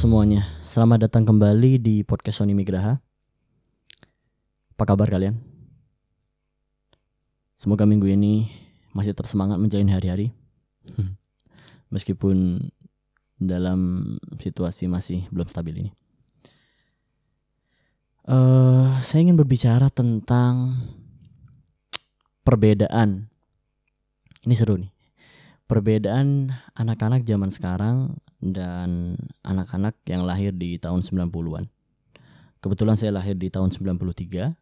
semuanya, selamat datang kembali di podcast Sony Migraha. Apa kabar kalian? Semoga minggu ini masih tetap semangat menjalani hari-hari. Meskipun dalam situasi masih belum stabil ini. Uh, saya ingin berbicara tentang perbedaan. Ini seru nih. Perbedaan anak-anak zaman sekarang dan anak-anak yang lahir di tahun 90-an. Kebetulan saya lahir di tahun 93.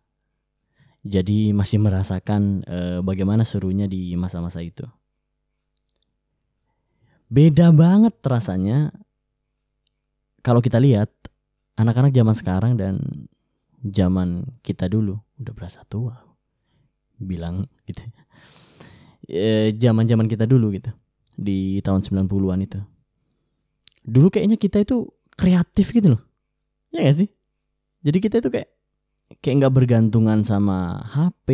Jadi masih merasakan e, bagaimana serunya di masa-masa itu. Beda banget rasanya kalau kita lihat anak-anak zaman sekarang dan zaman kita dulu udah berasa tua. Bilang gitu. E, zaman-zaman kita dulu gitu di tahun 90-an itu dulu kayaknya kita itu kreatif gitu loh. Ya gak sih? Jadi kita itu kayak kayak nggak bergantungan sama HP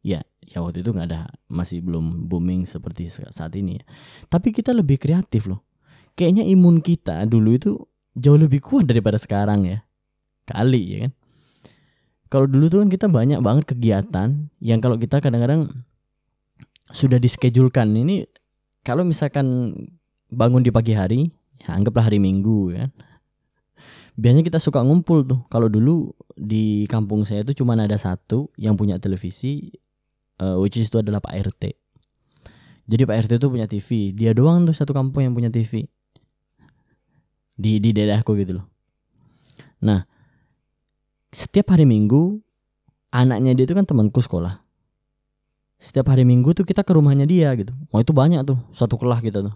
ya ya waktu itu nggak ada masih belum booming seperti saat ini ya. Tapi kita lebih kreatif loh. Kayaknya imun kita dulu itu jauh lebih kuat daripada sekarang ya. Kali ya kan? Kalau dulu tuh kan kita banyak banget kegiatan yang kalau kita kadang-kadang sudah diskejulkan ini kalau misalkan bangun di pagi hari ya anggaplah hari Minggu ya. Biasanya kita suka ngumpul tuh. Kalau dulu di kampung saya itu cuma ada satu yang punya televisi uh, which is itu adalah Pak RT jadi Pak RT itu punya TV dia doang tuh satu kampung yang punya TV di di daerahku gitu loh. Nah setiap hari Minggu anaknya dia itu kan temanku sekolah. Setiap hari Minggu tuh kita ke rumahnya dia gitu. Oh itu banyak tuh satu kelas kita tuh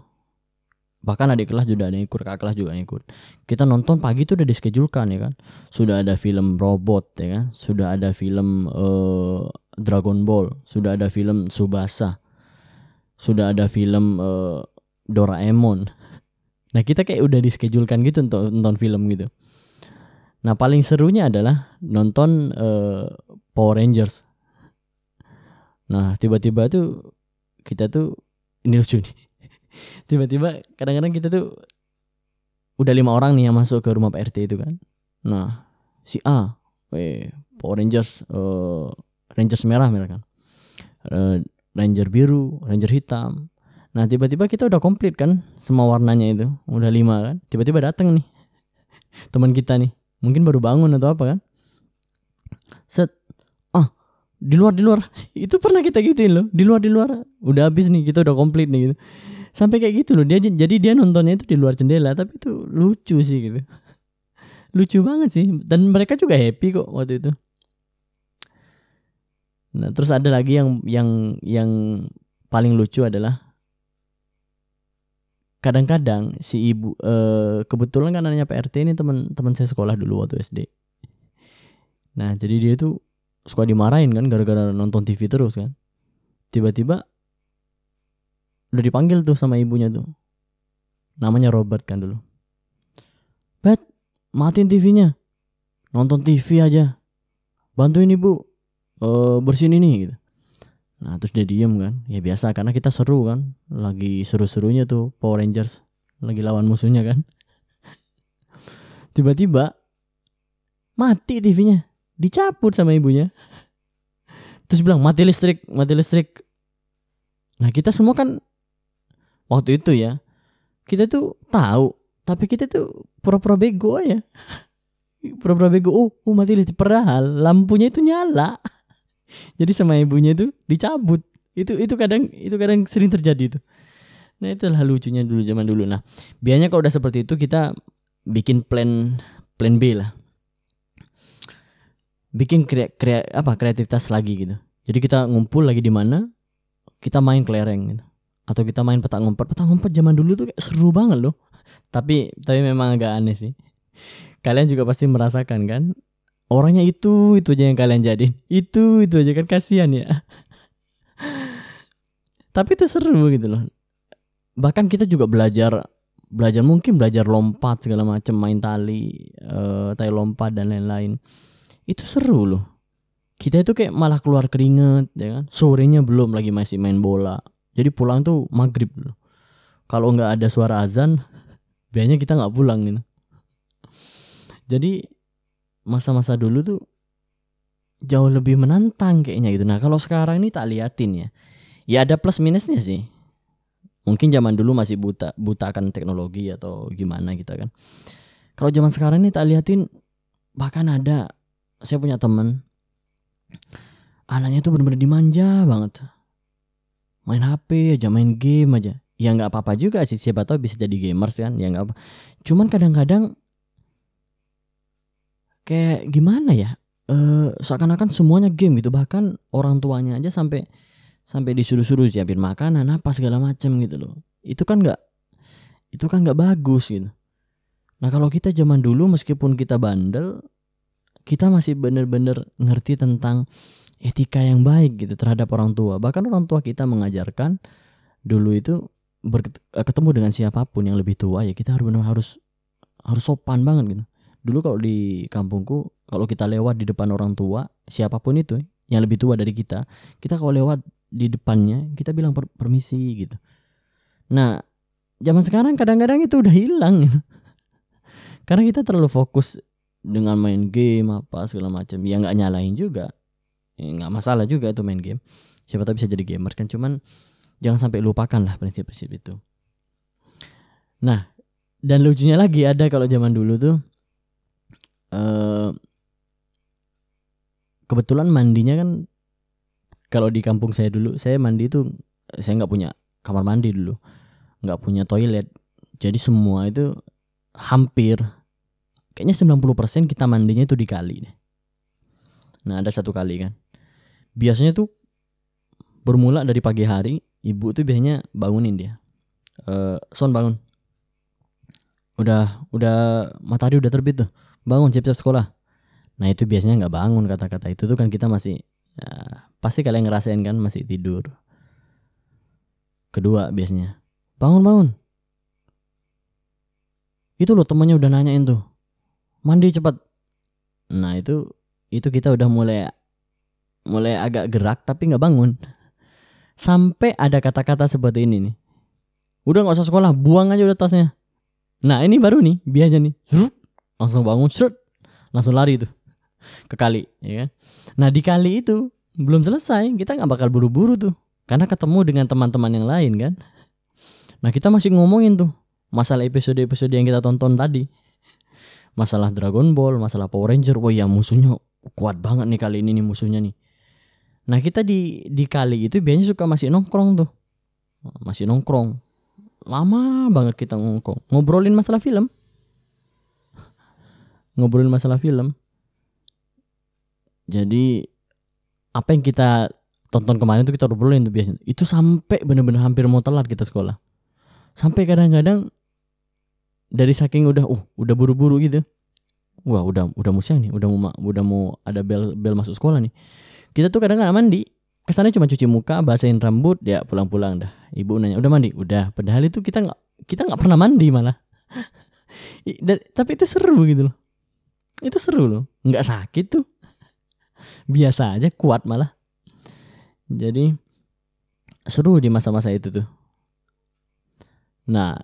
bahkan adik kelas juga ada yang ikut kakak kelas juga yang ikut. Kita nonton pagi tuh udah diskejulkan ya kan? Sudah ada film robot ya kan? Sudah ada film uh, Dragon Ball. Sudah ada film Subasa sudah ada film uh, Doraemon. Nah kita kayak udah diskejulkan gitu untuk nonton film gitu. Nah paling serunya adalah nonton uh, Power Rangers. Nah tiba-tiba tuh kita tuh ini lucu nih tiba-tiba kadang-kadang kita tuh udah lima orang nih yang masuk ke rumah Pak RT itu kan. Nah si A eh Power Rangers uh, Rangers merah merah kan. Uh, Ranger biru Ranger hitam. Nah tiba-tiba kita udah komplit kan semua warnanya itu. Udah lima kan. Tiba-tiba datang nih teman kita nih. Mungkin baru bangun atau apa kan. Set. Ah di luar di luar. Itu pernah kita gituin loh. Di luar di luar. Udah habis nih kita udah komplit nih gitu sampai kayak gitu loh. Dia jadi dia nontonnya itu di luar jendela tapi itu lucu sih gitu. Lucu banget sih. Dan mereka juga happy kok waktu itu. Nah terus ada lagi yang yang yang paling lucu adalah kadang-kadang si ibu eh, kebetulan kan anaknya PRT ini teman-teman saya sekolah dulu waktu SD nah jadi dia tuh suka dimarahin kan gara-gara nonton TV terus kan. Tiba-tiba udah dipanggil tuh sama ibunya tuh. Namanya Robert kan dulu. Bet matiin TV-nya nonton TV aja. Bantuin ibu uh, bersihin ini gitu. Nah terus dia diem kan. Ya biasa karena kita seru kan. Lagi seru-serunya tuh Power Rangers. Lagi lawan musuhnya kan. Tiba-tiba mati TV-nya dicabut sama ibunya. Terus bilang mati listrik mati listrik. Nah kita semua kan waktu itu ya kita tuh tahu tapi kita tuh pura-pura bego ya pura-pura bego oh, oh mati listrik padahal lampunya itu nyala. Jadi sama ibunya itu dicabut. Itu itu kadang itu kadang sering terjadi itu nah itulah lucunya dulu zaman dulu. Nah biasanya kalau udah seperti itu kita bikin plan plan B lah. Bikin kre, kre, apa kreativitas lagi gitu. Jadi kita ngumpul lagi di mana kita main kelereng gitu atau kita main petak ngumpet. Petak ngumpet zaman dulu tuh kayak seru banget loh. Tapi tapi memang agak aneh sih. Kalian juga pasti merasakan kan? Orangnya itu itu aja yang kalian jadi itu itu aja kan kasihan ya. Tapi itu seru gitu loh. Bahkan kita juga belajar belajar mungkin belajar lompat segala macam main tali uh, tali lompat dan lain-lain. Itu seru loh. Kita itu kayak malah keluar keringet ya kan? Sorenya belum lagi masih main bola jadi pulang tuh maghrib. Kalau nggak ada suara azan, biasanya kita nggak pulang gitu. jadi masa-masa dulu tuh jauh lebih menantang kayaknya gitu. Nah kalau sekarang ini tak liatin ya. Ya ada plus minusnya sih. Mungkin zaman dulu masih buta buta akan teknologi atau gimana gitu kan. Kalau zaman sekarang ini tak liatin bahkan ada saya punya teman anaknya tuh bener-bener dimanja banget main HP aja main game aja. Ya nggak apa-apa juga sih siapa tahu bisa jadi gamers kan ya nggak apa cuman kadang-kadang kayak gimana ya eh seakan-akan semuanya game gitu. Bahkan orang tuanya aja sampai sampai disuruh-suruh siapin makanan apa segala macam gitu loh. Itu kan nggak itu kan nggak bagus gitu. Nah kalau kita zaman dulu meskipun kita bandel kita masih bener-bener ngerti tentang etika yang baik gitu terhadap orang tua. Bahkan orang tua kita mengajarkan dulu itu eh, ketemu dengan siapa pun yang lebih tua ya kita harus benar harus harus sopan banget gitu. Dulu kalau di kampungku kalau kita lewat di depan orang tua siapa pun itu yang lebih tua dari kita, kita kalau lewat di depannya kita bilang per permisi gitu. Nah, zaman sekarang kadang-kadang itu udah hilang gitu. Karena kita terlalu fokus dengan main game apa segala macam. Ya nggak nyalain juga ya, nggak masalah juga itu main game. Siapa tahu bisa jadi gamer kan cuman jangan sampai lupakan lah prinsip-prinsip itu. Nah dan lucunya lagi ada kalau zaman dulu tuh uh, kebetulan mandinya kan kalau di kampung saya dulu saya mandi itu saya nggak punya kamar mandi dulu nggak punya toilet. Jadi semua itu hampir kayaknya 90% kita mandinya itu di kali nah ada satu kali kan biasanya tuh bermula dari pagi hari ibu tuh biasanya bangunin dia. Uh, son bangun. Udah udah matahari udah terbit tuh. Bangun siap-siap sekolah. Nah itu biasanya nggak bangun kata-kata. Itu tuh kan kita masih ya, pasti kalian ngerasain kan masih tidur. Kedua biasanya bangun bangun. Itu loh temannya udah nanyain tuh mandi cepat. Nah itu itu kita udah mulai mulai agak gerak tapi nggak bangun. Sampai ada kata-kata seperti ini nih. Udah nggak usah sekolah, buang aja udah tasnya. Nah ini baru nih, biasa nih. Langsung bangun, serut, langsung lari tuh ke kali, ya kan? Nah di kali itu belum selesai, kita nggak bakal buru-buru tuh, karena ketemu dengan teman-teman yang lain kan. Nah kita masih ngomongin tuh masalah episode-episode yang kita tonton tadi, masalah Dragon Ball, masalah Power Ranger, wah ya musuhnya kuat banget nih kali ini nih musuhnya nih. Nah kita di di kali itu biasanya suka masih nongkrong tuh, masih nongkrong, lama banget kita nongkrong, ngobrolin masalah film, ngobrolin masalah film. Jadi apa yang kita tonton kemarin itu kita ngobrolin tuh biasanya. Itu sampai bener-bener hampir mau telat kita sekolah. Sampai kadang-kadang dari saking udah uh udah buru-buru gitu. Wah, udah udah mau siang nih, udah mau udah mau ada bel bel masuk sekolah nih. Kita tuh kadang nggak mandi. Kesannya cuma cuci muka basahin rambut ya pulang-pulang dah. Ibu nanya udah mandi? Udah. Padahal itu kita nggak kita nggak pernah mandi malah. Tapi itu seru gitu loh. Itu seru loh. Nggak sakit tuh. Biasa aja kuat malah. Jadi seru di masa-masa itu tuh. Nah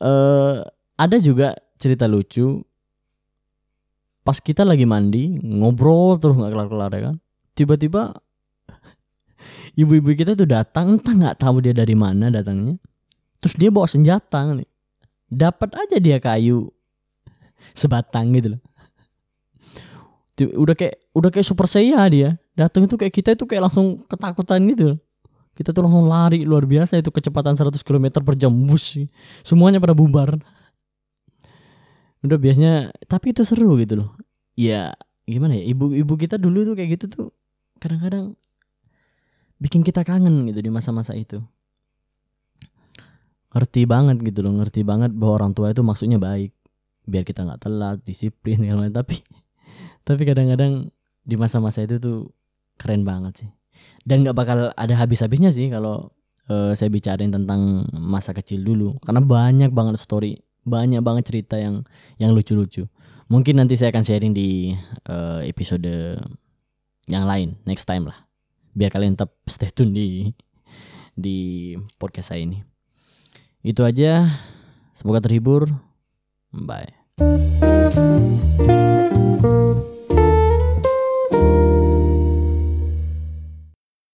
eh, ada juga cerita lucu pas kita lagi mandi ngobrol terus nggak kelar-kelar ya kan? Tiba-tiba ibu-ibu kita tuh datang entah nggak tahu dia dari mana datangnya terus dia bawa senjata nih dapat aja dia kayu sebatang gitu loh. Udah kayak udah kayak super saya dia datang itu kayak kita itu kayak langsung ketakutan gitu kita tuh langsung lari luar biasa itu kecepatan 100 km per jam bus semuanya pada bubar udah biasanya tapi itu seru gitu loh. Ya gimana ya ibu-ibu kita dulu tuh kayak gitu tuh kadang-kadang bikin kita kangen gitu di masa-masa itu. Ngerti banget gitu loh ngerti banget bahwa orang tua itu maksudnya baik. Biar kita nggak telat disiplin yang lain tapi tapi kadang-kadang di masa-masa itu tuh keren banget sih. Dan nggak bakal ada habis-habisnya sih kalau uh, saya bicarain tentang masa kecil dulu. Karena banyak banget story banyak banget cerita yang yang lucu-lucu. Mungkin nanti saya akan sharing di uh, episode yang lain next time lah. Biar kalian tetap stay tune di di podcast saya ini. Itu aja. Semoga terhibur. Bye